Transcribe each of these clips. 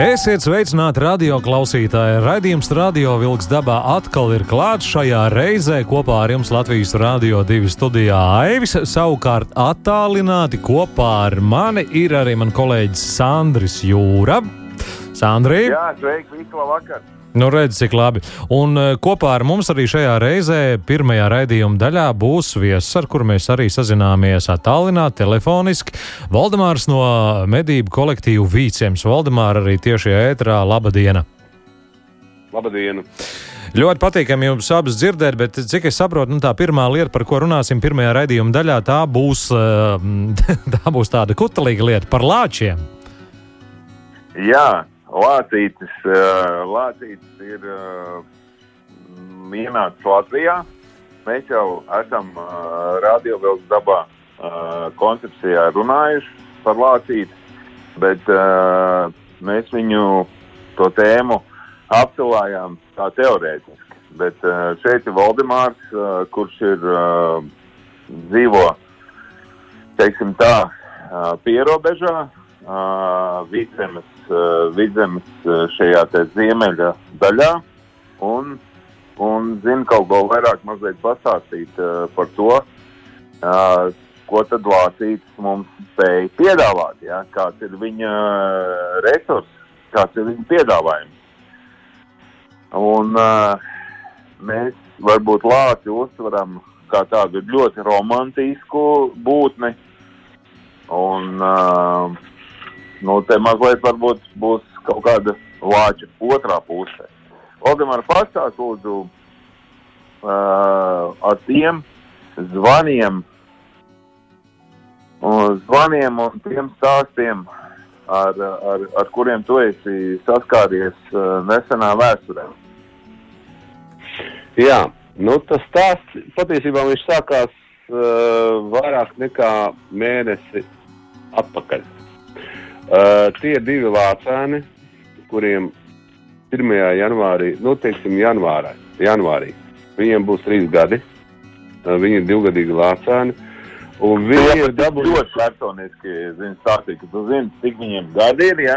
Esiet sveicināti radio klausītāji. Radījums Radio Vilks dabā atkal ir klāts šajā reizē kopā ar jums Latvijas Rādio 2 studijā Aivis. Savukārt attālināti kopā ar mani ir arī man kolēģis Sandris Jūra. Sandri! Jā, sveiki, visi labvakar! Nu, redz, cik labi. Un uh, kopā ar mums arī šajā reizē, pirmajā raidījuma daļā, būs viesis, ar kuru mēs arī sazināmies attālināti, telefoniski. Valdemārs no medību kolektīvu Vīciems. Valdemāra arī tieši ētrā. Labadiena! Labdien! Ļoti patīkami jums abas dzirdēt, bet cik es saprotu, nu, tā pirmā lieta, par ko runāsim pirmajā raidījuma daļā, tā būs, uh, tā būs tāda kutelīga lieta par lāčiem. Jā, Lācītis, uh, Lācītis ir uh, ienācis Latvijā. Mēs jau esam uh, radiovēlas dabā koncepcijā runājuši par Lācīti, bet mēs viņu to tēmu apcelājām tā teorētiski. Bet šeit ir Valdemārs, kurš ir dzīvo, teiksim tā, pierobežā, uh, Uh, Vidzemes uh, šajā ziemeļa daļā. Un, un zinu kaut ko vairāk mazliet pastāstīt uh, par to, ko tad Lācītis mums spēja piedāvāt, ja? kāds ir viņa resurs, kāds ir viņa piedāvājums. Un mēs varbūt Lāci uztveram kā tādu ļoti romantisku būtni. Un, uh, nu, te mazliet varbūt būs kaut kāda lāča otrā pusē. Valdemāra pastāst lūdzu uh, ar tiem zvaniem, un zvaniem un tiem stāstiem, ar, ar, ar kuriem tu esi saskāries uh, nesenā vēsturē. Jā, nu, tas stāsts patiesībā viņš sākās uh, vairāk nekā mēnesi atpakaļ. Uh, tie ir divi lācēni, kuriem 1. janvārī, nu, teiksim, janvārā, janvārī viņiem būs trīs gadi. Uh, viņi ir divgadīgi lācēni. Un viņi ir dabūjuši ļoti personiski zini, stāstīt, ka tu zini, cik viņiem gadi ir. Ja?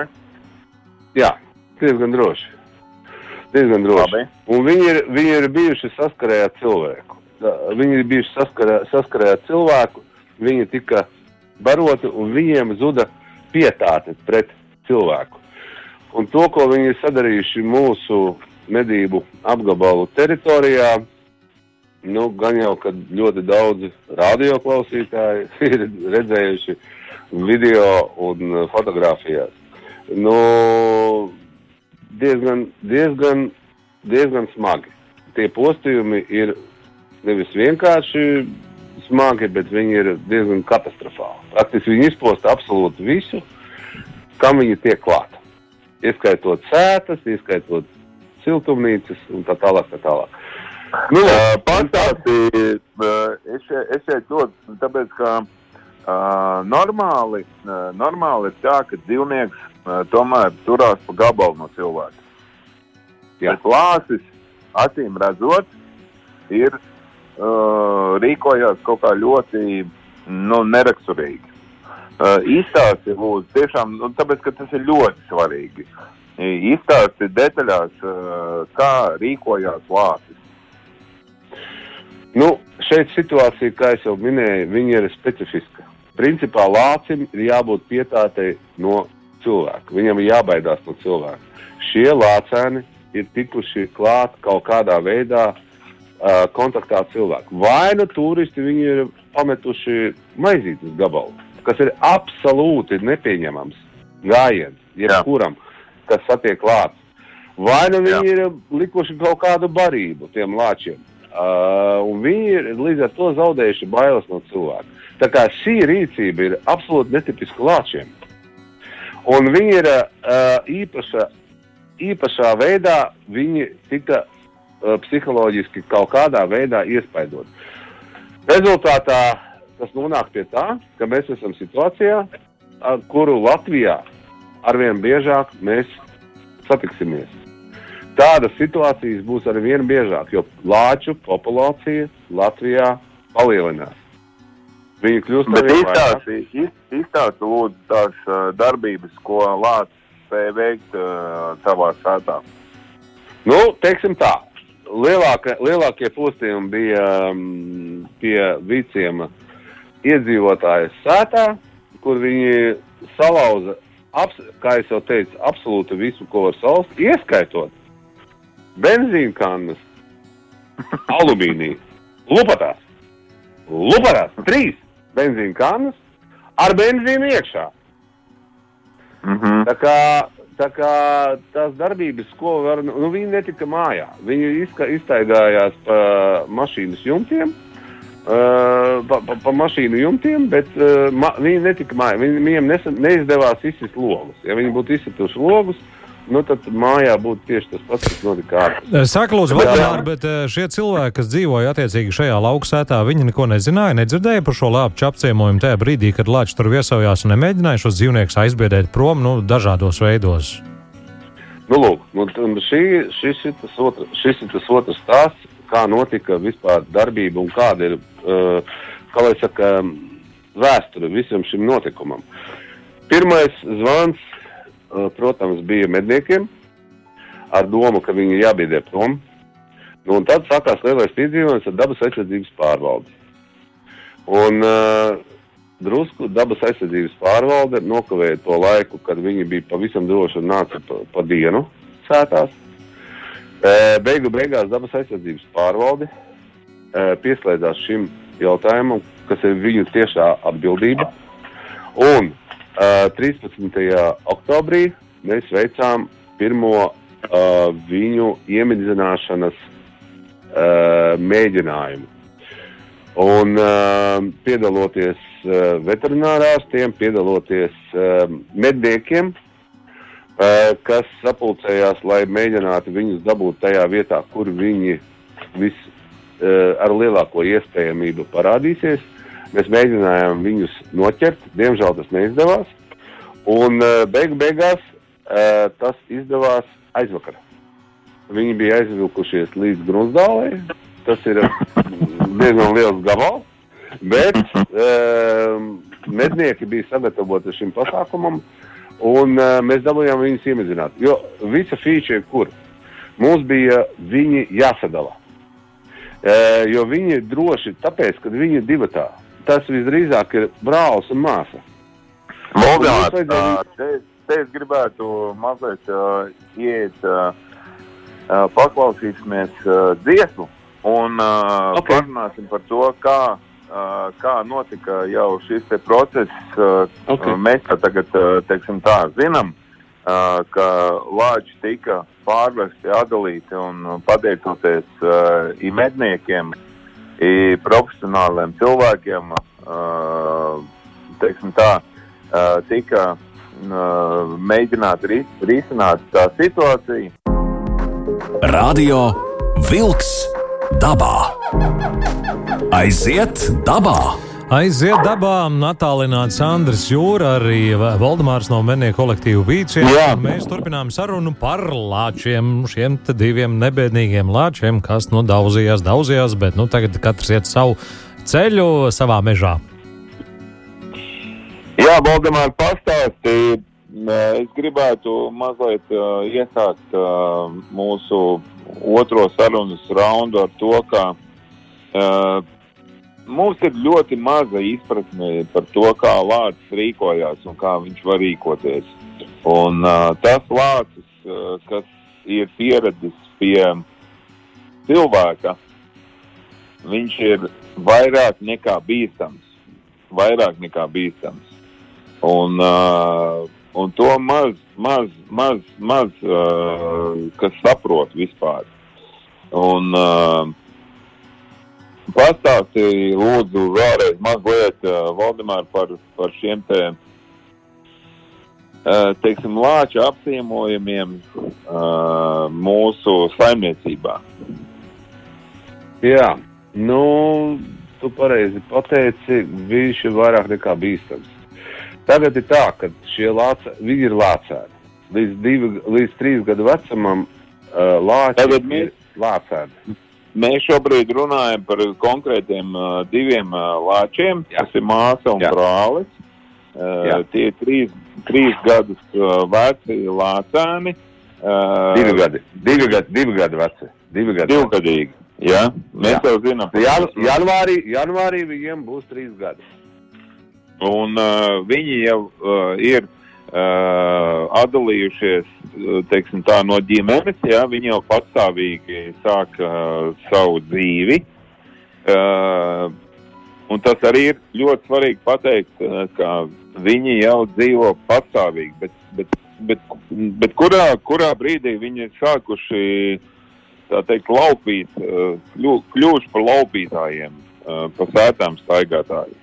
Jā, diezgan droši. Diezgan droši. Labi. Un viņi ir, viņi ir bijuši saskarē ar cilvēku. Viņi ir bijuši saskarē, saskarē ar cilvēku, viņi tika baroti un viņiem zuda pietāte pret cilvēku. Un to, ko viņi ir sadarījuši mūsu medību apgabalu teritorijā, nu, gan jau, ka ļoti daudzi radioklausītāji ir redzējuši video un fotografijās. Nu, diezgan, diezgan, diezgan smagi. Tie postījumi ir nevis vienkārši smagi, bet viņi ir diezgan katastrofāli. Praktiski viņi izposta absolūti visu, kam viņi tiek klāta. Ieskaitot sētas, ieskaitot siltumnīcas un tā tālāk. Tā tālāk. Nu, uh, Pastāstīja, uh, es, šeit- es šeit ļoti, tāpēc, ka uh, normāli, uh, normāli ir tā, ka dzīvnieks uh, tomēr turās pa gabalu no cilvēka. Jā. Bet lāsis, acīm redzot, ir uh, rīkojās kaut kā ļoti nu, neraksturīgi. Uh, Izstāsti lūdzu, tiešām, nu, tāpēc, ka tas ir ļoti svarīgi. Izstāsti detaļās, uh, kā rīkojās lāsis. Nu, šeit situācija, kā jau minēju, ir specifiska. Principā lācim ir jābūt pietātei no cilvēka. Viņam ir jābaidās no cilvēka. Šie lācēni ir tikuši klāt kaut kādā veidā uh, kontaktā cilvēku. Vai nu turisti viņi ir pametuši maizītes gabalu, kas ir absolūti nepieņemams gājiens jebkuram, kas satiek lācis. Vai nu viņi Jā. ir likuši kaut kādu barību tiem lāčiem. Uh, un viņi ir līdz ar to zaudējuši bailes no cilvēka. Tā kā šī rīcība ir absolūti netipiska lāčiem. Un viņi ir uh, īpaša, īpašā veidā, viņi tika psiholoģiski kaut kādā veidā iespaidot. Rezultātā tas nonāk pie tā, ka mēs esam situācijā, ar kuru Latvijā arvien biežāk mēs satiksimies. Tādas situācijas būs arvien biežāk, jo lāču populācija Latvijā palielinās. Viņi kļūst Bet arvien vairāk. izstāsti, iz, izstāsti lūdzu tās uh, darbības, ko Lācis spēja veikt uh, savā sētā. Nu, teiksim tā, lielāka, lielākie postījumi bija um, pie viciem iedzīvotāju sētā, kur viņi salauza, abs, kā jau teicu, absolūti visu, ko var salst, ieskaitot benzīnkannas, alumīniju, lupatās, lupatās, trīs benzīnkannas ar benzīnu iekšā. Mm -hmm. Tā kā, tā kā tās darbības, ko var, nu, viņi netika mājā. Viņi iztaigājās pa mašīnas jumtiem, uh, pa, pa, pa mašīnu jumtiem, bet uh, ma, viņi netika mājā. Viņi, viņiem nesa, neizdevās izsist logus. Ja viņi būtu izsituši logus, nu, tad mājā būtu tieši tas pats, kas notika ārpus. Saka, lūdzu, Valdemār, bet eh, šie cilvēki, kas dzīvoja attiecīgi šajā lauksētā, viņi neko nezināja, nedzirdēja par šo lāpču apciemojumu tajā brīdī, kad lāči tur viesojās un nemēģināja šos dzīvniekus aizbiedēt prom nu, dažādos veidos. Nu, lūk, nu, šī, šis, ir tas otrs, šis ir tas otrs stāsts, kā notika vispār darbība un kāda ir, uh, kā lai saka, vēsture visam šim notikumam. Pirmais zvans, protams, bija medniekiem ar domu, ka viņi jābiedē prom. Nu, un tad sākās lielais piedzīvojums ar dabas aizsardzības pārvaldi. Un uh, drusku dabas aizsardzības pārvalde nokavēja to laiku, kad viņi bija pavisam droši un nāca pa, pa dienu sētās. E, beigu beigās dabas aizsardzības pārvalde e, pieslēdzās šim jautājumam, kas ir viņu tiešā atbildība. Un e, 13. oktobrī mēs veicām pirmo e, viņu iemidzināšanas e, mēģinājumu. Un uh, piedaloties uh, veterinārārstiem, piedaloties uh, medniekiem, uh, kas sapulcējās, lai mēģinātu viņus dabūt tajā vietā, kur viņi vis, uh, ar lielāko iespējamību parādīsies. Mēs mēģinājām viņus noķert, diemžēl tas neizdevās. Un uh, beigu beigās uh, tas izdevās aizvakar. Viņi bija aizvilkušies līdz Grunzdālei. Tas ir diezgan liels gabals, bet um, mednieki bija sagatavoti šim pasākumam, un mēs dabūjām viņus iemidzināt. Jo visa feature ir kur? Mums bija viņi jāsadala. Jo viņi ir droši, tāpēc, ka viņi ir divi tā. Tas visdrīzāk ir brālis un māsa. Moldāvā, Mums vajadzēja- te, te es gribētu mazliet uh, iet, uh, uh, paklausīsimies uh, dziesmu un uh, Ok. okay. parunāsim par to, kā, uh, kā notika jau šis process. Uh, Ok. uh, Mēs tagad, uh, teiksim tā, zinām, uh, ka lāči tika pārvesti, atdalīti un uh, pateicoties uh, i medniekiem, i profesionāliem cilvēkiem, uh, tā, uh, tika uh, mēģināta ris risināt tā situācija. Radio Wolks dabā. Aiziet dabā! Aiziet dabā, attālināts Andris Jūra, arī Valdemārs no Mennieku kolektīvu Vīcijā. Jā. Mēs turpinām sarunu par lāčiem, šiem diviem nebēdīgiem lāčiem, kas nu daudzījās, daudzījās, bet nu tagad katrs iet savu ceļu savā mežā. Jā, Valdemār, pastāstīja. Es gribētu mazliet uh, iesākt uh, mūsu otro sarunas raundu ar to, ka uh, mums ir ļoti maza izpratne par to, kā Lācis rīkojās un kā viņš var rīkoties. Un uh, tas Lācis, uh, kas ir pieredzis pie cilvēka, viņš ir vairāk nekā bīstams. Vairāk nekā bīstams. Un, uh, un to maz, maz, maz, maz uh, kas saprot vispār. Un uh, pastāstīja, lūdzu, vēlreiz mazliet, uh, Valdemār, par, par šiem te, uh, teiksim, lāču apciemojumiem uh, mūsu saimniecībā. Jā, nu, tu pareizi pateici, viņš ir vairāk nekā bīstams. Tagad ir tā, ka šie lāci, viņi ir lācēni. Līdz, divi, līdz trīs gadu vecumam uh, lāči Tagad mēs- ir lācēni. Mēs šobrīd runājam par konkrētiem uh, diviem uh, lāčiem. Tas ir māsa un Jā. brālis. Uh, tie ir trīs, trīs gadus uh, veci lācēni. Uh, Divi gadi, divi gadi, divi gadi veci. Divi gadi. Divgadīgi. Jā, mēs Jā. jau zinām. Jan, janvārī, janvārī viņiem būs trīs gadi. Un uh, viņi jau uh, ir uh, atdalījušies uh, teiksim, tā, no ģimenes. Jā, viņi jau patstāvīgi sāk uh, savu dzīvi. Uh, un tas arī ir ļoti svarīgi pateikt, uh, ka viņi jau dzīvo patstāvīgi. Bet, bet, bet, bet kurā, kurā brīdī viņi ir sākuši teikt, laupīt, uh, kļu, kļuvuši par laupītājiem, uh, par sētām staigātājiem?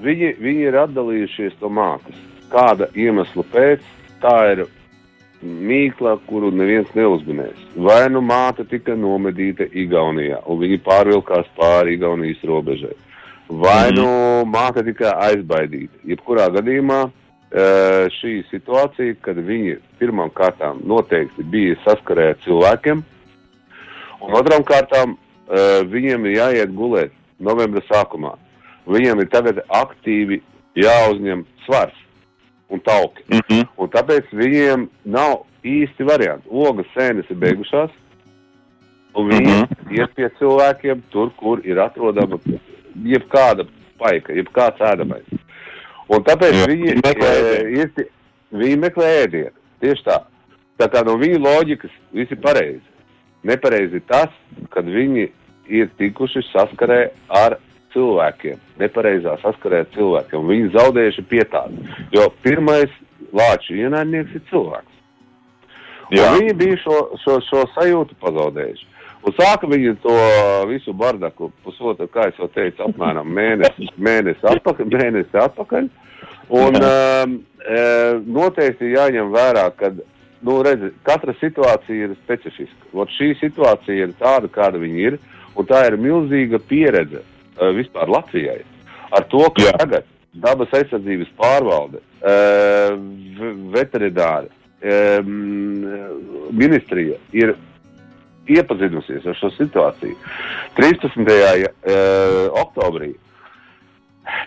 Viņi, viņi ir atdalījušies no mātes. Kāda iemesla pēc, tā ir mīkla, kuru neviens neuzminēs. Vai nu māte tika nomedīta Igaunijā, un viņi pārvilkās pāri Igaunijas robežai. Vai Mhm. nu māte tika aizbaidīta. Jebkurā gadījumā eh, šī situācija, kad viņi pirmām kārtām noteikti bija saskarē ar cilvēkiem, un otrām kārtām eh, viņiem ir jāiet gulēt novembra sākumā. Viņiem ir tagad aktīvi jāuzņem svars un tauki. Mm -hmm. Un tāpēc viņiem nav īsti variants. Ogas sēnes ir beigušās, un viņi Mhm. iet pie cilvēkiem tur, kur ir atrodama jebkāda paika, jebkāds ēdamais. Un tāpēc Jā, viņi meklē eh, ēdienu. īsti, viņi meklē ēdienu. Tieši tā. Tā kā no viņu loģikas viss ir pareizi. Nepareizi ir tas, kad viņi ir tikuši saskarē ar cilvēkiem, nepareizā saskarē ar cilvēkiem. Viņi zaudējuši pietādi. Jo pirmais lāču ienaidnieks ir cilvēks. Viņi bija šo, šo, šo sajūtu pazaudējuši. Un sāka viņi to visu bardaku pusotru, kā jau teicu, apmēram mēnesi, mēnesi atpakaļ. Mēnesi atpakaļ. Un um, e, noteikti jāņem vērā, ka nu, redzi, katra situācija ir specifiska. Ot, šī situācija ir tāda, kāda viņa ir, un tā ir milzīga pieredze vispār Latvijai. Ar to, ka Jā. tagad dabas aizsardzības pārvalde, uh, veterināri, um, ministrija ir iepazinusies ar šo situāciju. 13. Uh, oktobrī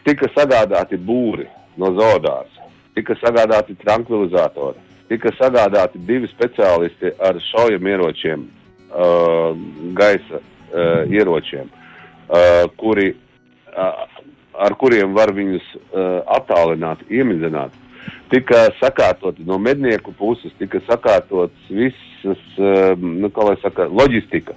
tika sagādāti būri no zoodās, tika sagādāti tranquilizatori, tika sagādāti divi speciālisti ar šaujamieročiem, gaisa ieročiem, uh, kuri, uh, ar kuriem var viņus uh, attālināt, iemidzināt. Tika sakārtot no mednieku puses, tika sakārtots visas, uh, nu, kā lai saka, loģistika.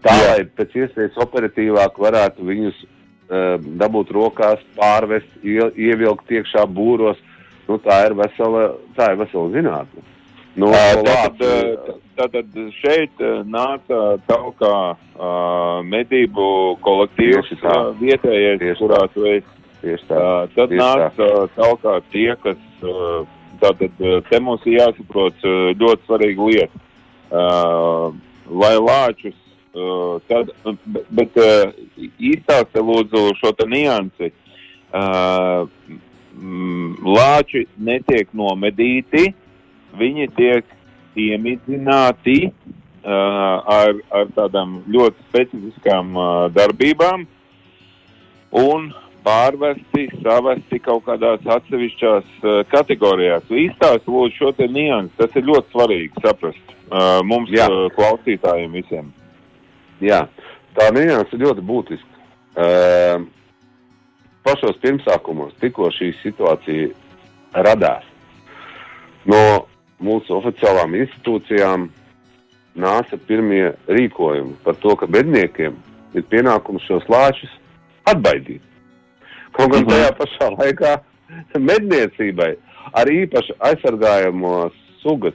Tā, Jā. lai pēc iespējas operatīvāk varētu viņus uh, dabūt rokās, pārvest, ie, ievilkt iekšā būros. Nu, tā ir vesela, tā ir vesela zinātne. Nu, Tātad, lāci, eh, tātad šeit eh, nāca taukā uh, medību kolektīvs uh, vietējais, Tieši kurā tu esi. tieši tā. Uh, tad tieši nāca taukā tie, kas uh, tātad te mums ir jāsaprot uh, ļoti svarīga lieta. Uh, lai lāčus, uh, tad, bet, bet uh, īstāsti lūdzu šo te niansi. Uh, lāči netiek nomedīti, viņi tiek iemidzināti uh, ar, ar tādām ļoti specifiskām uh, darbībām un pārvesti, savesti kaut kādās atsevišķās uh, kategorijās. Izstāst lūdzu šo te niansu, tas ir ļoti svarīgi saprast uh, mums, Jā. uh, klausītājiem visiem. Jā, tā nianses ir ļoti būtiska. Uh, pašos pirmsākumos, tikko šī situācija radās, no mūsu oficiālām institūcijām nāca pirmie rīkojumi par to, ka bedniekiem ir pienākums šos lāčus atbaidīt. Kaut gan Mhm. tajā pašā laikā medniecībai ar īpaši aizsargājamo sugas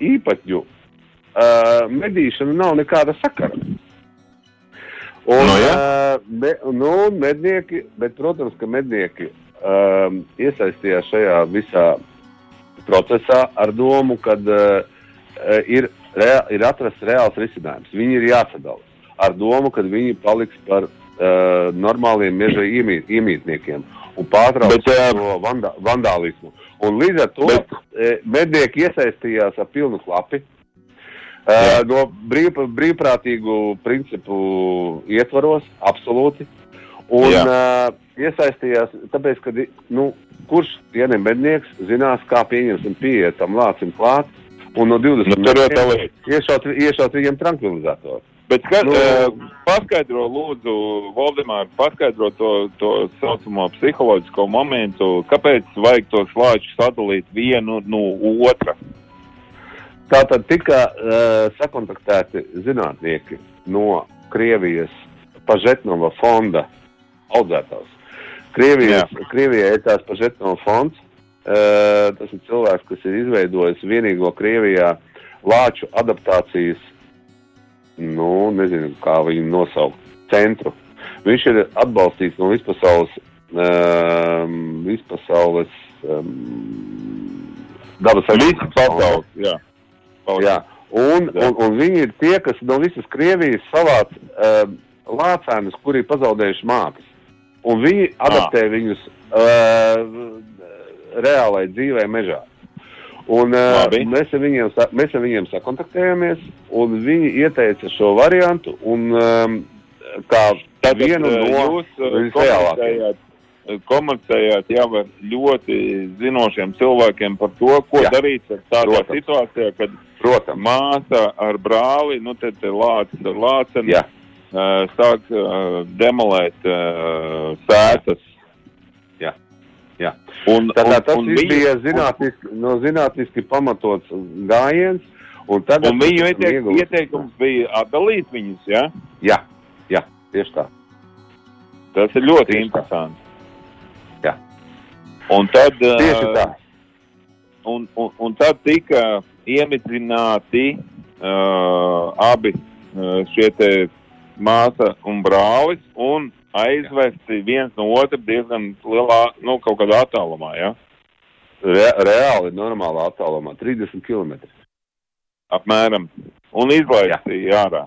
īpatņu uh, medīšana nav nekāda sakara. Un, Nu, jā. uh, me, nu, mednieki, bet, protams, ka mednieki um, iesaistījās šajā visā procesā ar domu, ka uh, ir, rea, ir atrasts reāls risinājums. Viņi ir jāsadala ar domu, ka viņi paliks par uh, normāliem meža iemīt, iemītniekiem un pārtraukt Bet, ā, šo vanda, vandālismu. Un līdz ar to Bet- eh, mednieki iesaistījās ar pilnu klapi. Uh, no brīv, brīvprātīgu principu ietvaros, absolūti. Un Jā. uh, iesaistījās, tāpēc, ka nu, kurš dienas mednieks zinās, kā pieņemsim pieiet tam lācim klāt, un no 20 Nu, tā lieta. iešaut, iešaut viņiem tranquilizatoru. Bet kā, Nu- nu, uh, paskaidro, lūdzu, Valdemār, paskaidro to, to saucamo psiholoģisko momentu, kāpēc vajag tos lāčus sadalīt vienu no otra. Tātad tika uh, sakontaktēti zinātnieki no Krievijas Pažetnova fonda audzētājs. Krievijas, Krievijai ir tās Pažetnova fonds. Uh, tas ir cilvēks, kas ir izveidojis vienīgo Krievijā lāču adaptācijas, nu, nezinu, kā viņu nosaukt, centru. Viņš ir atbalstīts no vispasaules, um, vispasaules um, dabas Visu pasauli. Jā. Un, un, un viņi ir tie, kas no visas Krievijas savāc uh, lācēnus, kuri ir pazaudējuši mātes. Un viņi adaptē viņus uh, reālai dzīvē mežā. Un, uh, mēs, ar viņiem, mēs ar viņiem sakontaktējāmies, un viņi ieteica šo variantu. Un, um, kā Tad vienu no jūs uh, visreālākajiem. komunicējāt, komunicējāt jau ar ļoti zinošiem cilvēkiem par to, ko Jā. darīt ar tādā Protams. situācijā, kad Protams, māsa ar brāli, nu tad lācis ar lāceni, uh, sāk demolēt sētas. Jā. Jā. Un, Tātad un, tas un viņu- bija zinātniski, no zinātniski pamatots gājiens. Un, Un viņu ieteik, ieguvis- ieteikums bija atdalīt viņus, ja? Jā, jā, tieši tā. Tas ir ļoti Tieši tā. interesanti. Jā. Un tad, Tieši tā. un, un, un tad tika iemitrināti uh, abi šie te māsa un brālis un aizvesti viens no otra diezgan lielā, nu, kaut kādā attālumā, ja? Re, reāli normālā attālumā, 30 km. apmēram, un izlaisti ārā.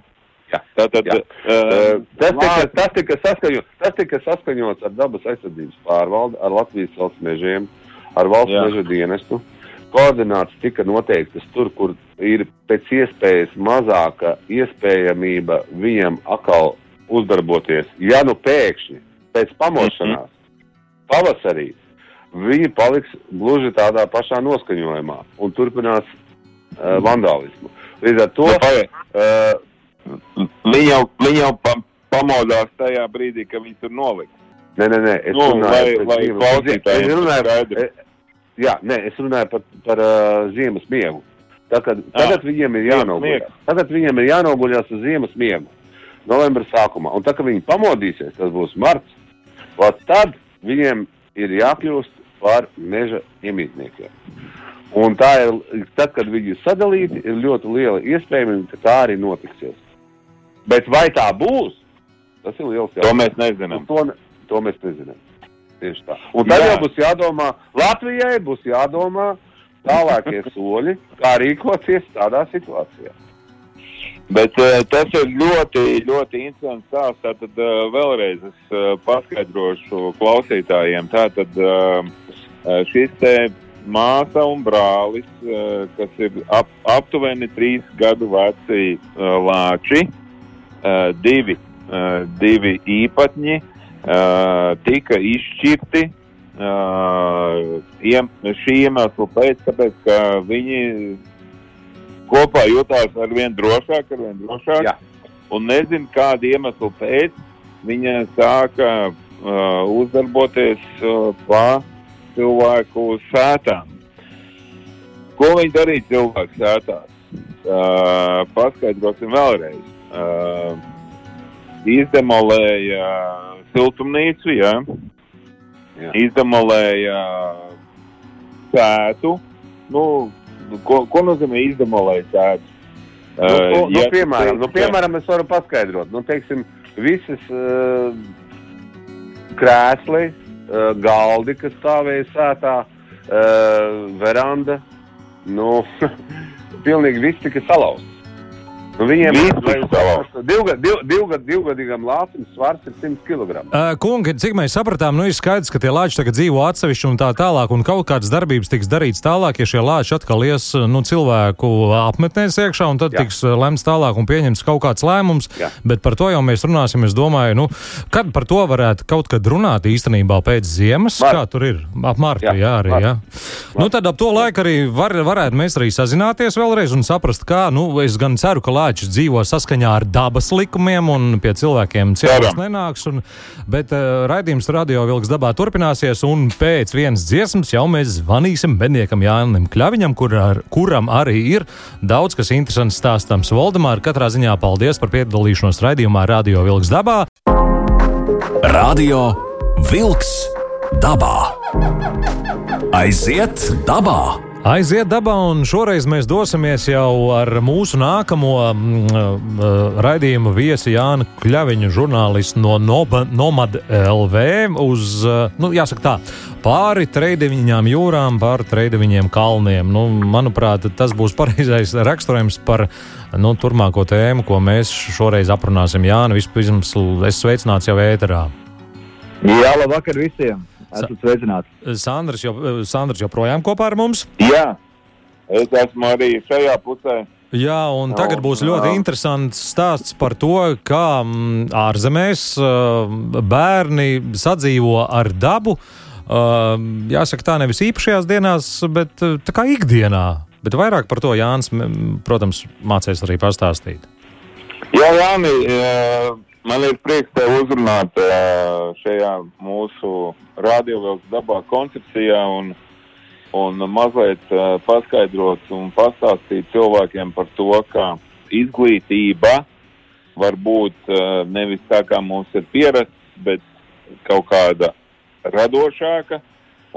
Jā. Tātad, Jā. uh, Tas tika, tas, tika saskaņo, tas tika saskaņots ar dabas aizsardzības pārvaldi, ar Latvijas valsts mežiem, ar valsts Jā. meža dienestu. Koordināts tika noteiktas tur, kur ir pēc iespējas mazāka iespējamība viņam atkal uzdarboties. Ja nu pēkšņi pēc pamošanās pavasarī viņi paliks gluži tādā pašā noskaņojumā un turpinās uh, vandālismu. Līdz ar to uh, Viņi jau, viņi jau pa, pamodās tajā brīdī, kad viņi tur nolika. Nē, nē, nē, es Nu, runāju lai- par jā, nē, es runāju par, par uh, ziemas miegu. Tā, kad, tagad viņiem ir miegs. Tagad viņiem ir jānoguļas uz ziemas miegu. Novembra sākumā. Un tā, kad viņi pamodīsies, tas būs marts, tad viņiem ir jākļūst par meža iemītniekiem. Un tā ir, tad, kad viņi ir sadalīti, ir ļoti liela iespējamība, ka tā arī notiksies. Bet vai tā būs? Tas ir liels To jautājums. mēs nezinām. Un To, to mēs nezinām. Tieši tā. Un tad Jā. jau būs jādomā, Latvijai būs jādomā tālākie soļi, kā rīkoties tādā situācijā. Bet uh, tas ir ļoti, ļoti interesants stāsts. Tātad uh, vēlreiz es uh, paskaidrošu klausītājiem. Tātad uh, šis te māsa un brālis, uh, kas ir ap, aptuveni trīs gadu veci uh, lāči, uh, divi, uh, divi īpatņi, uh, tika izšķirti. Uh, iem, šī iemesla pēc, tāpēc, ka viņi kopā jutās ar vien drošāk, ar vien drošāk. Jā. Un nezinu, kāda iemesla pēc viņa sāka uh, uzdarboties uh, pa cilvēku sētām. Ko viņi darīja cilvēku sētās? Uh, paskaidrosim vēlreiz. Uh, izdemolēja siltumnīcu, jā. Jā. izdemolēja sētu. Nu, ko, ko nozīmē izdemolēt sētu? Nu, nu, nu, ja- piemēram, nu, piemēram, es varu paskaidrot. Nu, teiksim, visas uh, krēsli, uh, galdi, kas stāvēja sētā, uh, veranda, nu, pilnīgi viss tika salauzts. Nu, viņiem tika salauzts. divgad, div, divgad, divgadīgam lācim svars ir 100 kg. Uh, kungi, cik mēs sapratām, nu ir skaidrs, ka tie lāči tagad dzīvo atsevišķi un tā tālāk, un kaut kādas darbības tiks darītas tālāk, ja šie lāči atkal ies nu, cilvēku apmetnēs iekšā, un tad Jā. tiks lemts tālāk un pieņemts kaut kāds lēmums. Jā. Bet par to jau mēs runāsim. Es domāju, nu, kad par to varētu kaut kad runāt īstenībā pēc ziemas, Var. kā tur ir ap martu. Jā, jā arī. Jā. Nu, tad ap to laiku arī var, varētu mēs arī sazināties vēlreiz un saprast, kā, nu, es gan ceru, ka lāčis dzīvo saskaņā ar dabas likumiem un pie cilvēkiem ciemos nenāks. Un, bet uh, raidījums radio vilks dabā turpināsies, un pēc vienas dziesmas jau mēs zvanīsim bedniekam Jānim Kļaviņam, kur ar, kuram arī ir daudz kas interesants stāstams. Voldemār, katrā ziņā paldies par piedalīšanos raidījumā Radio Vilks dabā. Radio Vilks dabā. Aiziet dabā! Aiziet dabā, un šoreiz mēs dosimies jau ar mūsu nākamo uh, raidījumu viesi Jānu Kļaviņu, žurnālistu no Nomad LV uz, uh, nu, jāsaka tā, pāri treideviņām jūrām, pāri treideviņiem kalniem. Nu, manuprāt, tas būs pareizais raksturojums par nu, turmāko tēmu, ko mēs šoreiz aprunāsim. Jāni, vispirms es sveicināts jau ēterā. Jā, labvakar visiem! Esat sveicināti. Sandrs, jo, Sandrs joprojām kopā ar mums? Jā, es esmu arī šajā pusē. Jā, un tagad būs ļoti interesants stāsts par to, kā mm, ārzemēs bērni sadzīvo ar dabu. Jāsaka, tā nevis īpašajās dienās, bet tā kā ikdienā. Bet vairāk par to Jānis, protams, mācīs arī pastāstīt. Jā, Jāni, Man ir prieks te uzrunāt šajā mūsu radiovēlas dabā koncepcijā un, un mazliet paskaidrot un pastāstīt cilvēkiem par to, ka izglītība var būt nevis tā, kā mums ir pierasts, bet kaut kāda radošāka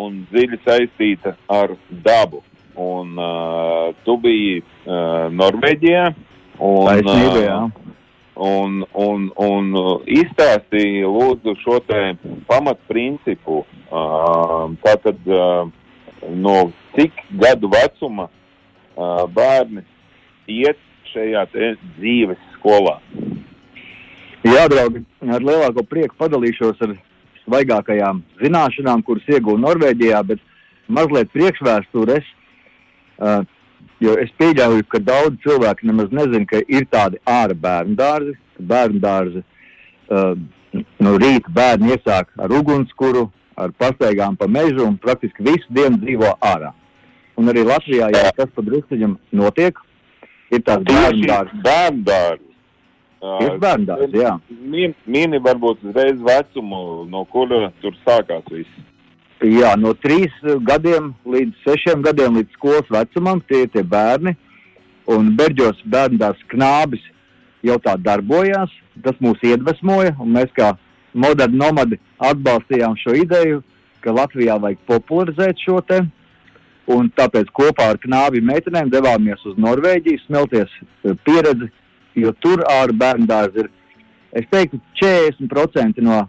un dziļi saistīta ar dabu. Un uh, tu biji uh, Norvēģijā. Un, Taisnība, jā. Uh, un, un, un uh, izstāstīja lūdzu šo te pamatprincipu. Uh, tātad uh, no cik gadu vecuma uh, bērni iet šajā dzīves skolā? Jā, draugi, ar lielāko prieku padalīšos ar svaigākajām zināšanām, kuras iegūstu Norvēģijā, bet mazliet priekšvēstures. Uh, Jo es pieļauju, ka daudz cilvēku nemaz nezina, ka ir tādi ārā bērnu dārzi. Bērnu dārzi uh, no rīta bērni iesāk ar ugunskura, ar pastaigām pa mežu un praktiski visu dienu dzīvo ārā. Un arī Latvijā, ja tas pa druskuļam notiek, ir tāds bērnu dārzs. Bērnu dārzs. Ir bērnu dārzs, jā. Mini varbūt uzreiz vecumu, no kura tur sākās viss. Jā, no trīs gadiem līdz sešiem gadiem, līdz skolas vecumam, tie ir tie bērni. Un Berģos bērnās knābis jau tā darbojās. Tas mūs iedvesmoja, un mēs kā moderni nomadi atbalstījām šo ideju, ka Latvijā vajag popularizēt šo te. Un tāpēc kopā ar knābi meitenēm devāmies uz Norvēģiju, smelties e, pieredzi, jo tur ārā bērnu dārzi ir, es teiktu, 40% no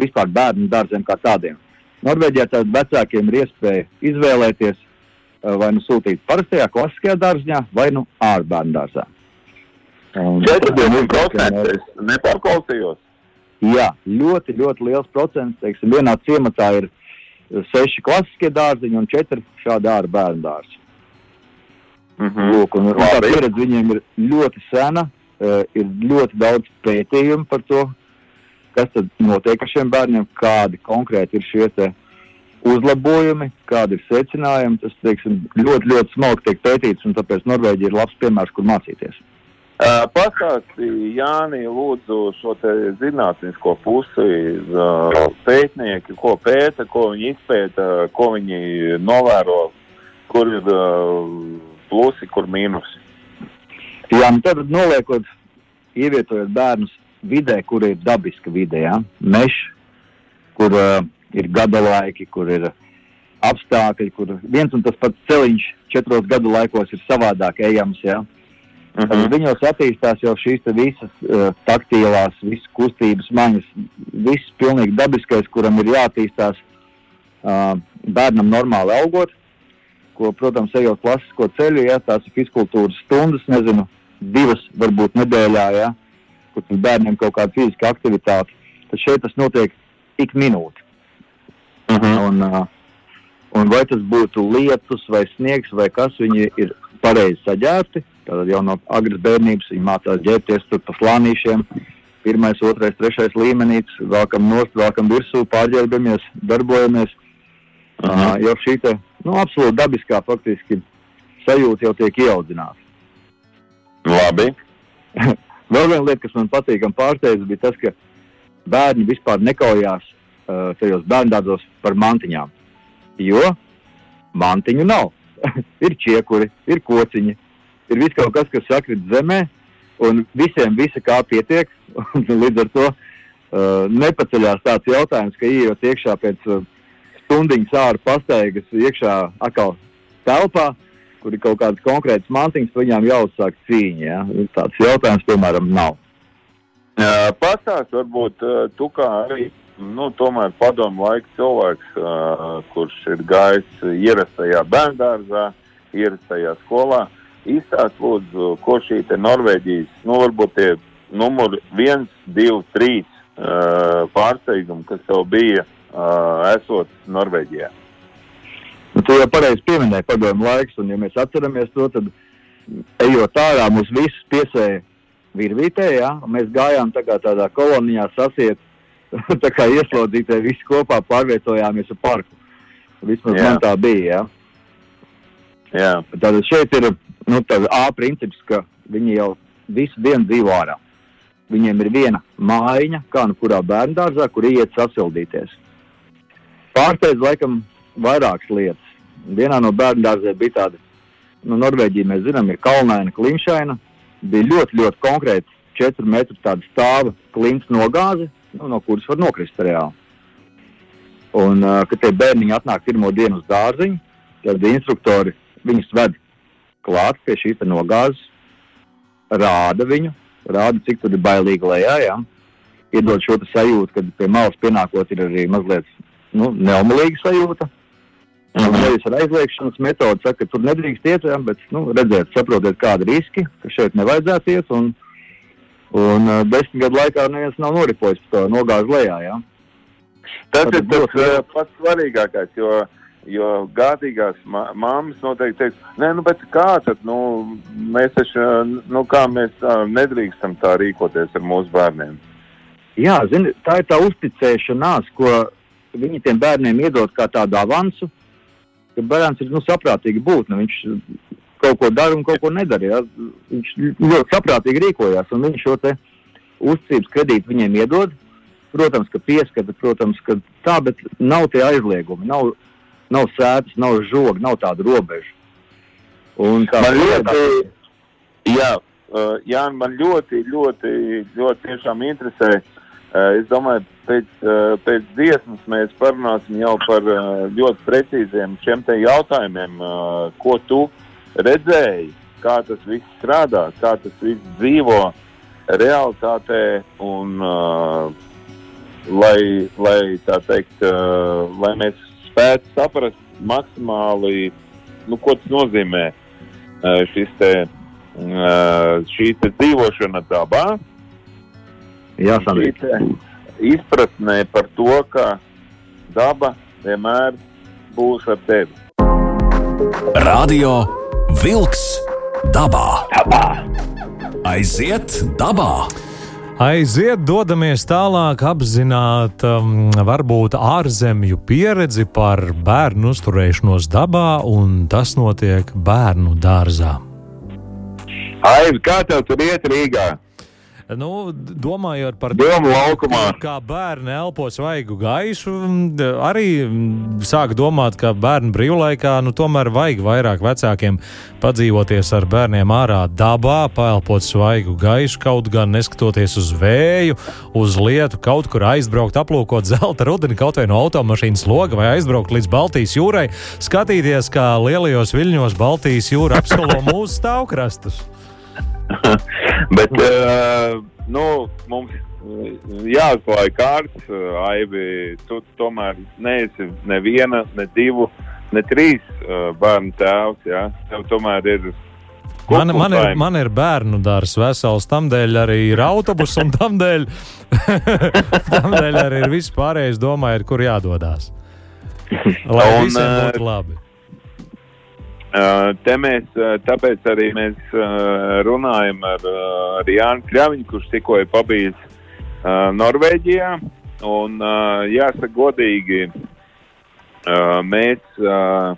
vispār bērnu dārziem kā tādiem. Norvēģijā tad vecākiem ir iespēja izvēlēties eh, vai nu sūtīt parastajā klasiskajā dārziņā, vai nu ārbērnu dārzā. 40% es nepārklausījos. Jā, ļoti, ļoti liels procents. Teiksim, vienā ciematā ir seši klasiskie dārziņi un četri šādi ārbērnu dārzi. Mm -hmm. Lūk, un, un tā pieredze viņiem ir ļoti sena, uh, ir ļoti daudz pētījumu par to, kas tad notiek ar šiem bērniem, kādi konkrēti ir šie uzlabojumi, kādi ir secinājumi. Tas teiksim, ļoti, ļoti smalki tiek pētīts, un tāpēc Norvēģija ir labs piemērs, kur mācīties. Uh, Pastāstīja Jānis, lūdzu, šo zinātnisko pusi, uh, pētnieki, ko pēta, ko viņi izpēta, ko viņi novēro, kur ir uh, plusi, kur mīnusi. Jā, nu tad noliekot, ievietojot bērnus vidē, kur ir dabiska vide, ja? mežs, kur uh, ir gada laiki, kur ir apstākļi, kur viens un tas pats ceļš četros gadu laikos ir savādāk ejams. Ja? Uh mhm. -huh. Viņos attīstās jau šīs visas uh, taktīlās, visas kustības maņas, viss pilnīgi dabiskais, kuram ir jāattīstās uh, bērnam normāli augot. Ko, protams, ejot klasisko ceļu, ja tās ir fiziskultūras stundas, nezinu, divas varbūt nedēļā. Ja? kur tur bērniem kaut kāda fiziska aktivitāte, tad šeit tas notiek ik minūti. Uh -huh. Un, uh, un vai tas būtu lietus vai sniegs vai kas, viņi ir pareizi saģērbti. Tātad jau no agras bērnības viņi mācās ģērbties tur pa slānīšiem. Pirmais, otrais, trešais līmenis, vēlkam nost, vēlkam virsū, pārģērbamies, darbojamies. Uh Mhm. -huh. Jau šī te, nu, absolūti dabiskā faktiski sajūta jau tiek ieaudzināta. Labi. Vēl viena lieta, kas man patīk un pārsteidza, bija tas, ka bērni vispār nekaujās uh, tajos bērngārdos par mantiņām. Jo mantiņu nav. ir čiekuri, ir kociņi, ir viss kaut kas, kas sakrit zemē, un visiem visa kā pietiek. Līdz ar to uh, nepaceļās tāds jautājums, ka ienākot iekšā pēc uh, stundiņas ārā pastaigas, iekšā atkal telpā, kur ir kaut kādas konkrētas mantiņas, viņām jāuzsāk cīņa. Ja? Tāds jautājums, piemēram, nav. Uh, Pastāst, varbūt uh, tu kā arī nu, tomēr padomu laika cilvēks, uh, kurš ir gājis ierastajā bērngārzā, ierastajā skolā. Izstāst, lūdzu, ko šī te Norvēģijas, nu, varbūt tie numuri 1, 2, 3 uh, pārsteigumi, kas tev bija uh, esot Norvēģijā. Nu, tu jau pareizi pieminēji padomu laiks, un ja mēs atceramies to, tad ejot ārā, mūs visus piesēja virvītē, ja? mēs gājām tā kā tādā kolonijā sasiet, tā kā ieslodzītē visi kopā pārvietojāmies uz parku. Vismaz Jā. man tā bija, ja. Jā, Tātad šeit ir nu, tāds A princips, ka viņi jau visu dienu dzīvo ārā. Viņiem ir viena mājiņa, kā nu kurā bērnu dārzā, kur iet sasildīties. Pārsteidz laikam vairākas lietas. Vienā no bērnu dārziem bija tāda, nu, Norvēģija, mēs zinām, ir kalnaina, klimšaina. Bija ļoti, ļoti konkrēti 4 metru tāda stāva klimts nogāze, nu, no kuras var nokrist reāli. Un, uh, kad tie bērniņi atnāk pirmo dienu uz dārziņu, tad instruktori viņus ved klāt pie šīs nogāzes, rāda viņu, rāda, cik tur ir bailīgi lejā. Jā. Iedod šo sajūtu, kad pie malas pienākot ir arī mazliet nu, neumilīga sajūta. Nevis ar aizliegšanas metodi saka, ka tur nedrīkst iet, jā, bet nu, redzēt, saprotiet, kādi riski, ka šeit nevajadzētu iet. Un, un uh, desmit gadu laikā neviens nav noripojis to nogāzi lejā. Jā. tas Tad ir tas ļoti uh, pats svarīgākais, jo, jo gādīgās ma- mammas noteikti teiks, nē, nu, bet kā tad, nu, mēs taču, uh, nu, kā mēs uh, nedrīkstam tā rīkoties ar mūsu bērniem. Jā, zini, tā ir tā uzticēšanās, ko viņi tiem bērniem iedod kā tādu avansu, ka bērns ir nu, saprātīgi būtne. Viņš kaut ko dara un kaut ko nedara. Jā. Viņš ļoti saprātīgi rīkojās, un viņš šo uzticības kredītu viņiem iedod. Protams, ka pieskata, protams, ka tā, bet nav tie aizliegumi, nav, nav sēdes, nav žogi, nav tādu robežu. Un kā Man ļoti, protams, jā, jā, man ļoti, ļoti, ļoti tiešām interesē. Uh, es domāju, pēc, uh, pēc dziesmas mēs parunāsim jau par uh, ļoti precīziem šiem te jautājumiem, ko tu redzēji, kā tas viss strādā, kā tas viss dzīvo realitātē un lai, lai tā teikt, lai mēs spētu saprast maksimāli, nu, ko tas nozīmē šis te, šī te dzīvošana dabā, jā, šī Sandrīt. te izpratnē par to, ka daba vienmēr būs ar tevi. Radio Wolks dabā. Aiziet dabā! Aiziet, dodamies tālāk, apzināt, um, varbūt ārzemju pieredzi par bērnu uzturēšanos dabā, un tas notiek bērnu dārzā. Aivi, kā tev tur iet Rīgā? Nu, domājot par laukumā. kā bērni elpo svaigu gaisu, arī sāk domāt, ka bērnu brīvlaikā nu, tomēr vajag vairāk vecākiem padzīvoties ar bērniem ārā dabā, paelpot svaigu gaisu, kaut gan neskatoties uz vēju, uz lietu, kaut kur aizbraukt, aplūkot zelta rudeni kaut vai no automašīnas loga vai aizbraukt līdz Baltijas jūrai, skatīties, kā lielajos viļņos Baltijas jūra apskalo mūsu stāvkrastus. Bet uh, nu, mums uh, jāatklāj kārtas, uh, Aivi. Tu tomēr neesi neviena, ne divu, ne trīs uh, bērnu tēvs. Ja? Tev tomēr ir Man, man, ir, man ir bērnu dārzs vesels, tam dēļ arī ir autobus, un tam dēļ, tam dēļ arī ir viss pārējais. Domājiet, kur jādodas. Lai Un, visiem eh, būtu labi. Uh, te mēs, uh, tāpēc arī mēs uh, runājam ar, uh, ar Jānu Kļaviņu, kurš tikko ir pabijis uh, Norvēģijā. Un, uh, jāsaka, godīgi, uh, mēs uh,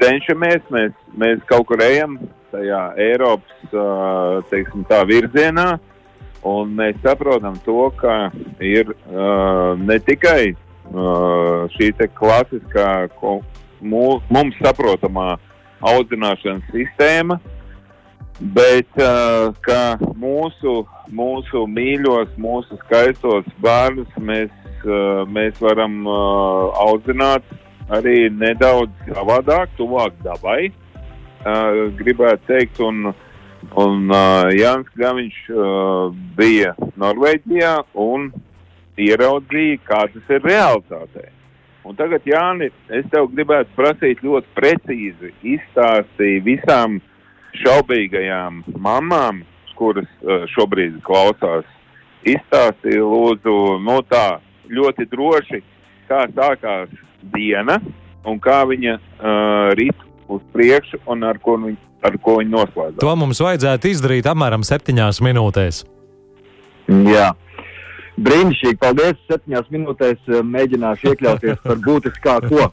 cenšamies, mēs, mēs kaut kur ejam tajā Eiropas uh, teiksim, tā, virzienā. Un mēs saprotam to, ka ir uh, ne tikai uh, šī klasiskā, mums saprotamā audzināšanas sistēma, bet uh, ka mūsu, mūsu mīļos, mūsu skaistos bērnus mēs, uh, mēs varam uh, audzināt arī nedaudz savādāk, tuvāk dabai, uh, gribētu teikt. Un, un uh, Jānis Kļaviņš uh, bija Norvēģijā un ieraudzīja, kā tas ir realitātē. Un tagad, Jānis, es tev gribētu prasīt ļoti precīzi izstāstīt visām šaubīgajām mamām, kuras uh, šobrīd klausās. Izstāstīja, lūdzu, no tā ļoti droši, kā sākās diena un kā viņa uh, rit uz priekšu un ar ko, viņ, ar ko viņa noslēdzās. To mums vajadzētu izdarīt apmēram septiņās minūtēs. Jā. Brīnišķīgi, paldies. Septiņās minūtēs eh, mēģināšu iekļauties par būtiskāko.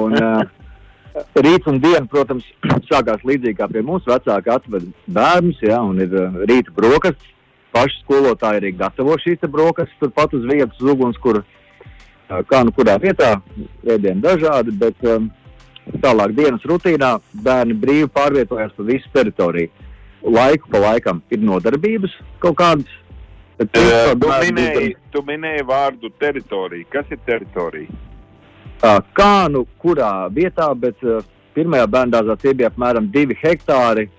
Un, uh, rīts un diena, protams, sākās līdzīgi kā pie mums. Vecāki atved bērnus, jā, un ir uh, rīta brokastis. Paši skolotāji arī gatavo šīs brokastis turpat uz vietas, uz uguns, kur uh, kā nu kurā vietā, ēdieni dažādi, bet um, tālāk dienas rutīnā bērni brīvi pārvietojas pa visu teritoriju. Laiku pa laikam ir nodarbības kaut kādas. Bet Uh, tu, minēji, tu minēji vārdu teritorija. Kas ir teritorija? Ā, kā nu kurā vietā, bet uh, pirmajā bērngārzā tie bija apmēram divi hektāri.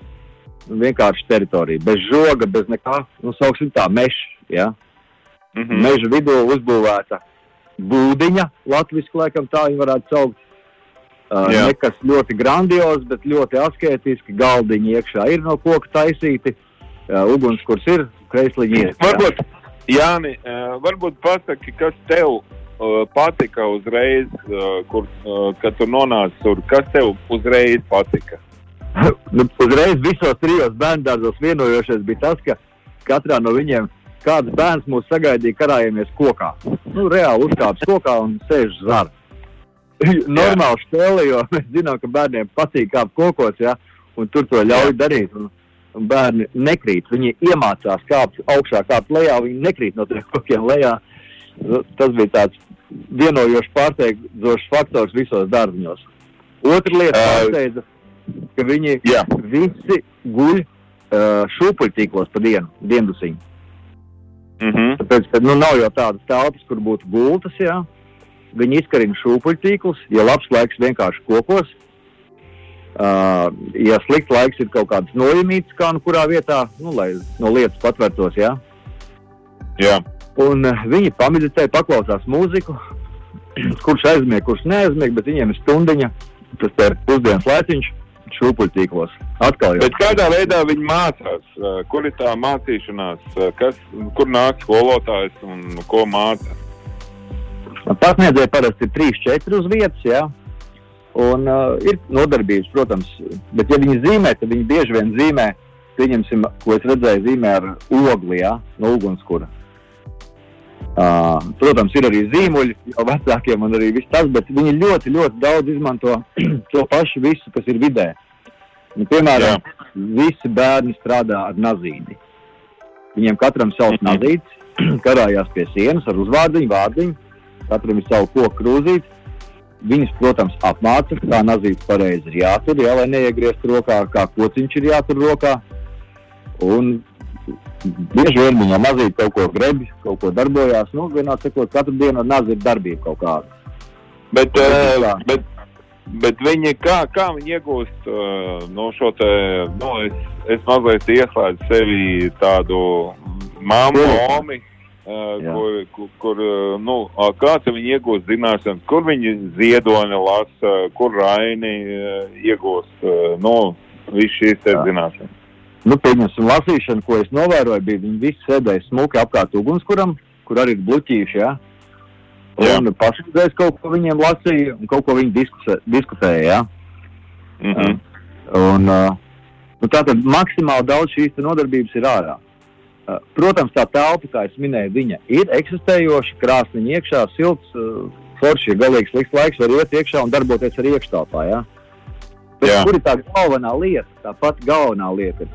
Vienkārši teritorija, bez žoga, bez nekā. Nu, sauksim tā, meža. Ja? Mm Mm. Meža vidū uzbūvēta būdiņa, latviešu laikam tā viņa varētu saukt. Uh, Jā. nekas ļoti grandios, bet ļoti asketiski. Galdiņi iekšā ir no koka taisīti, uh, ugunskurs ir, kreisliņi ir. jā. Varbūt, Jāni, varbūt pasaki, kas tev patika uzreiz, kur, kad tu nonāci tur, kas tev uzreiz patika? nu, uzreiz visos trijos bērngārzos vienojošais bija tas, ka katrā no viņiem kāds bērns mūs sagaidīja karājamies kokā. Nu, reāli uzkāpis kokā un sēž zara. Normāli stēli, jo mēs zinām, ka bērniem patīk kāpt kokos, ja, un tur to ļauj darīt. Un bērni nekrīt, viņi iemācās kāpt augšā, kāpt lejā, viņi nekrīt no tiem kokiem lejā. Tas bija tāds vienojošs pārsteidzošs faktors visos dārziņos. Otra lieta pārsteidza, ka viņi Jā, visi guļ uh, šūpuļtīklos pa dienu, diendusiņu. mm -hmm. Tāpēc, ka nu, nav jau tādas telpas, kur būtu gultas, jā. Viņi izkarina šūpuļtīklus, ja labs laiks vienkārši kokos. Uh, ja slikts laiks ir kaut kāds nojumīts, kā nu kurā vietā, nu, lai no lietas patvērtos, jā. jā. Un uh, viņi pameditē, paklausās mūziku, kurš aizmieg, kurš neaizmieg, bet viņiem ir stundiņa, tas ir pusdienas laiciņš šūpuļtīklos. Atkal jau. Bet kādā veidā viņi mācās? Uh, Kur ir tā mācīšanās? Uh, Kas, kur nāk skolotājs un ko māca? Pasniedzēji parasti ir 3-4 uz vietas, jā. Un uh, ir nodarbības, protams, bet, ja viņi zīmē, tad viņi bieži vien zīmē, pieņemsim, ko es redzēju, zīmē ar ogli, jā, no ugunskura. Uh, protams, ir arī zīmuļi jau vecākiem un arī viss tas, bet viņi ļoti, ļoti daudz izmanto to pašu visu, kas ir vidē. Nu, piemēram, visi bērni strādā ar nazīdi. Viņiem katram savs Mhm. nazīds, karājās pie sienas ar uzvārdiņu, vārdiņu, katram ir savu koku krūzīti. Viņus, protams, apmāca, kā nazīts pareizi ir jātur, jā, lai neiegrieztu rokā, kā kociņš ir jātur rokā. Un bieži vien viņam mazīt kaut ko grebi, kaut ko darbojās. Nu, vienā sakot, katru dienu ar nazi ir darbība kaut kāda. Bet, Bet uh, bet, bet viņi, kā, kā viņi iegūst uh, no šo te, nu, es, es mazliet ieslēdzu sevi tādu māmu, omi, uh, Jā. kur, kur, kur uh, nu, kāds viņi iegūst zināšanas, kur viņi ziedoni lasa, kur raini uh, iegūst, uh, nu, Viss šīs zināšanas. Nu, pieņemsim, lasīšana, ko es novēroju, bija viņi visi sēdēja smuki apkārt ugunskuram, kur arī ir jā. Jā. Un pašreizējais kaut ko viņiem lasīja, un kaut ko viņi diskusē, diskutēja, jā. Mm -hmm. Un, uh, nu, tātad maksimāli daudz šīs nodarbības ir ārā. Uh, protams, tā telpa, kā es minēju, viņa ir eksistējoša, krāsniņa iekšā, silts, uh, forši, ja galīgi slikts laiks, var iet iekšā un darboties arī iekštelpā. Ja? Bet Jā. kur ir tā galvenā lieta? Tā pati galvenā lieta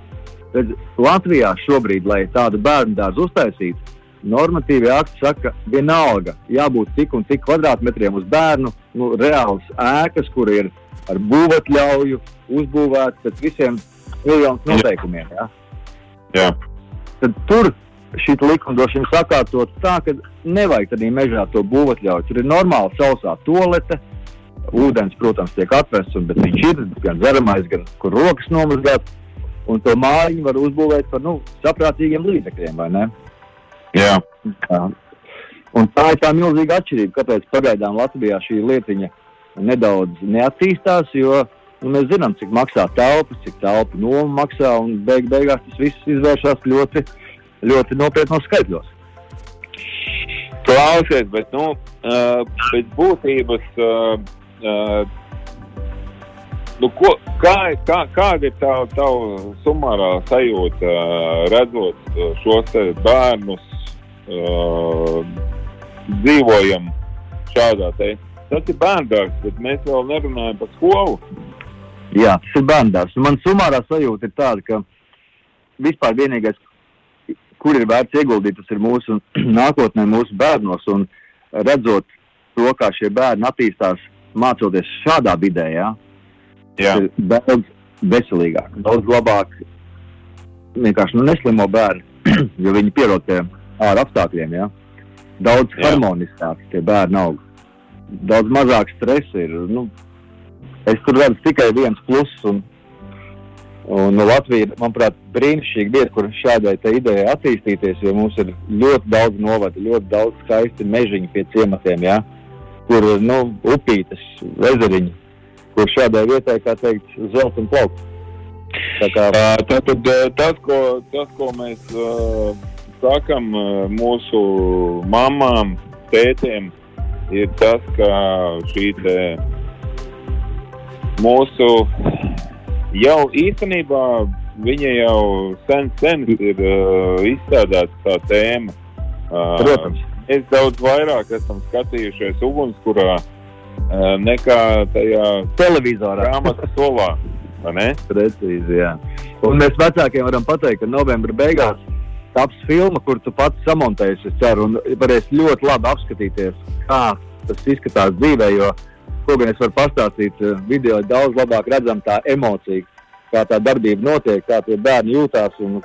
ka Latvijā šobrīd, lai tādu bērnu dārzu uztaisītu, normatīvi akti saka, ka vienalga jābūt tik un tik kvadrātmetriem uz bērnu, nu, reāls ēkas, kur ir ar būvatļauju uzbūvēts pēc visiem miljonus noteikumiem. Ja? Jā. Tad tur šī likumdošana sakārtot tā, ka nevajag tādā mežā to būvatļauju. Tur ir normāla sausā tolete. Ūdens, protams, tiek atvests, un, bet viņš ir gan dzeramais, gan kur rokas nomazgāt. Un to mājiņu var uzbūvēt par nu, saprātīgiem līdzekļiem, vai ne? Jā. Jā. Un tā ir tā milzīga atšķirība, kāpēc pagaidām Latvijā šī lietiņa nedaudz neattīstās. Jo nu, mēs zinām, cik maksā telpas, cik telpa noma maksā, un beig beigās tas viss izvēršas ļoti, ļoti nopietnos skaitļos. Klausies, bet nu, pēc būtības, nu, ko, kā, kā, kāda ir tā tava sumārā sajūta, redzot šos bērnus, dzīvojam šādā te. Tas ir bērndārs, bet mēs vēl nerunājam par skolu. Jā, tas ir bērns. Man sumārā sajūta ir tāda, ka vispār vienīgais, kur ir vērts ieguldīt, tas ir mūsu nākotnē, mūsu bērnos. Un redzot to, kā šie bērni attīstās, mācoties šādā vidē, jā, Jā, ir daudz veselīgāk, daudz labāk. Vienkārši nu, neslimo bērni, jo viņi pierod pie ārā apstākļiem. Jā. Daudz harmoniskāk tie bērni aug. Daudz mazāk stresa ir. Nu, es tur redzu tikai viens pluss. Un, un nu, Latvija ir, manuprāt, brīnišķīga vieta, kur šādai idejai attīstīties, jo mums ir ļoti daudz novada, ļoti daudz skaisti mežiņi pie ciematiem, jā, kur ir nu, upītes, ezeriņi, kur šādai vietai, kā teikt, zelta un plaukt. Tā kā Uh, Tātad uh, tas, ko, tas, ko mēs uh, sakam uh, mūsu mamām, tētiem, ir tas, ka šī te mūsu jau īstenībā viņa jau sen, sen ir uh, izstrādāta tā tēma. Uh, Protams. Mēs daudz vairāk esam skatījušies ugunskurā uh, nekā tajā televizorā. grāmatas solā. Precīzi, jā. Un mēs vecākiem varam pateikt, ka novembra beigās taps filma, kur tu pats samontējies, es ceru, un varēs ļoti labi apskatīties, kā tas izskatās dzīvē, jo, ko gan es varu pastāstīt, eh, video ir daudz labāk redzam tā emocija, kā tā darbība notiek, kā tie bērni jūtās un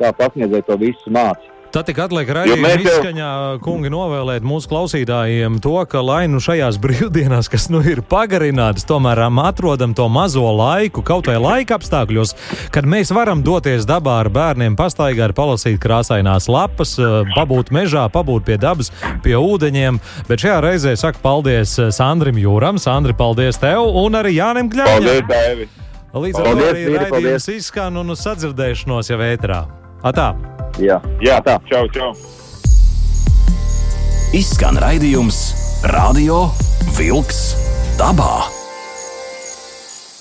kā pasniedzēji to visu mācību. Tad tik atliek raidījuma jau- izskaņā, kungi, novēlēt mūsu klausītājiem to, ka, lai nu šajās brīvdienās, kas nu ir pagarinātas, tomēr am, atrodam to mazo laiku, kaut vai laika apstākļos, kad mēs varam doties dabā ar bērniem, pastaigāt, palasīt krāsainās lapas, pabūt mežā, pabūt pie dabas, pie ūdeņiem. Bet šajā reizē saku paldies Sandrim Jūram, Sandri, paldies tev un arī Jānim Paldies, Kļāņam. Daivi! Līdz ar to Paldies, arī raidījums paldies. izskan un uz sadzirdēšanos jau ēterā. Atā! Jā. Jā, Tā. čau, čau! Izskan raidījums Radio Vilks dabā.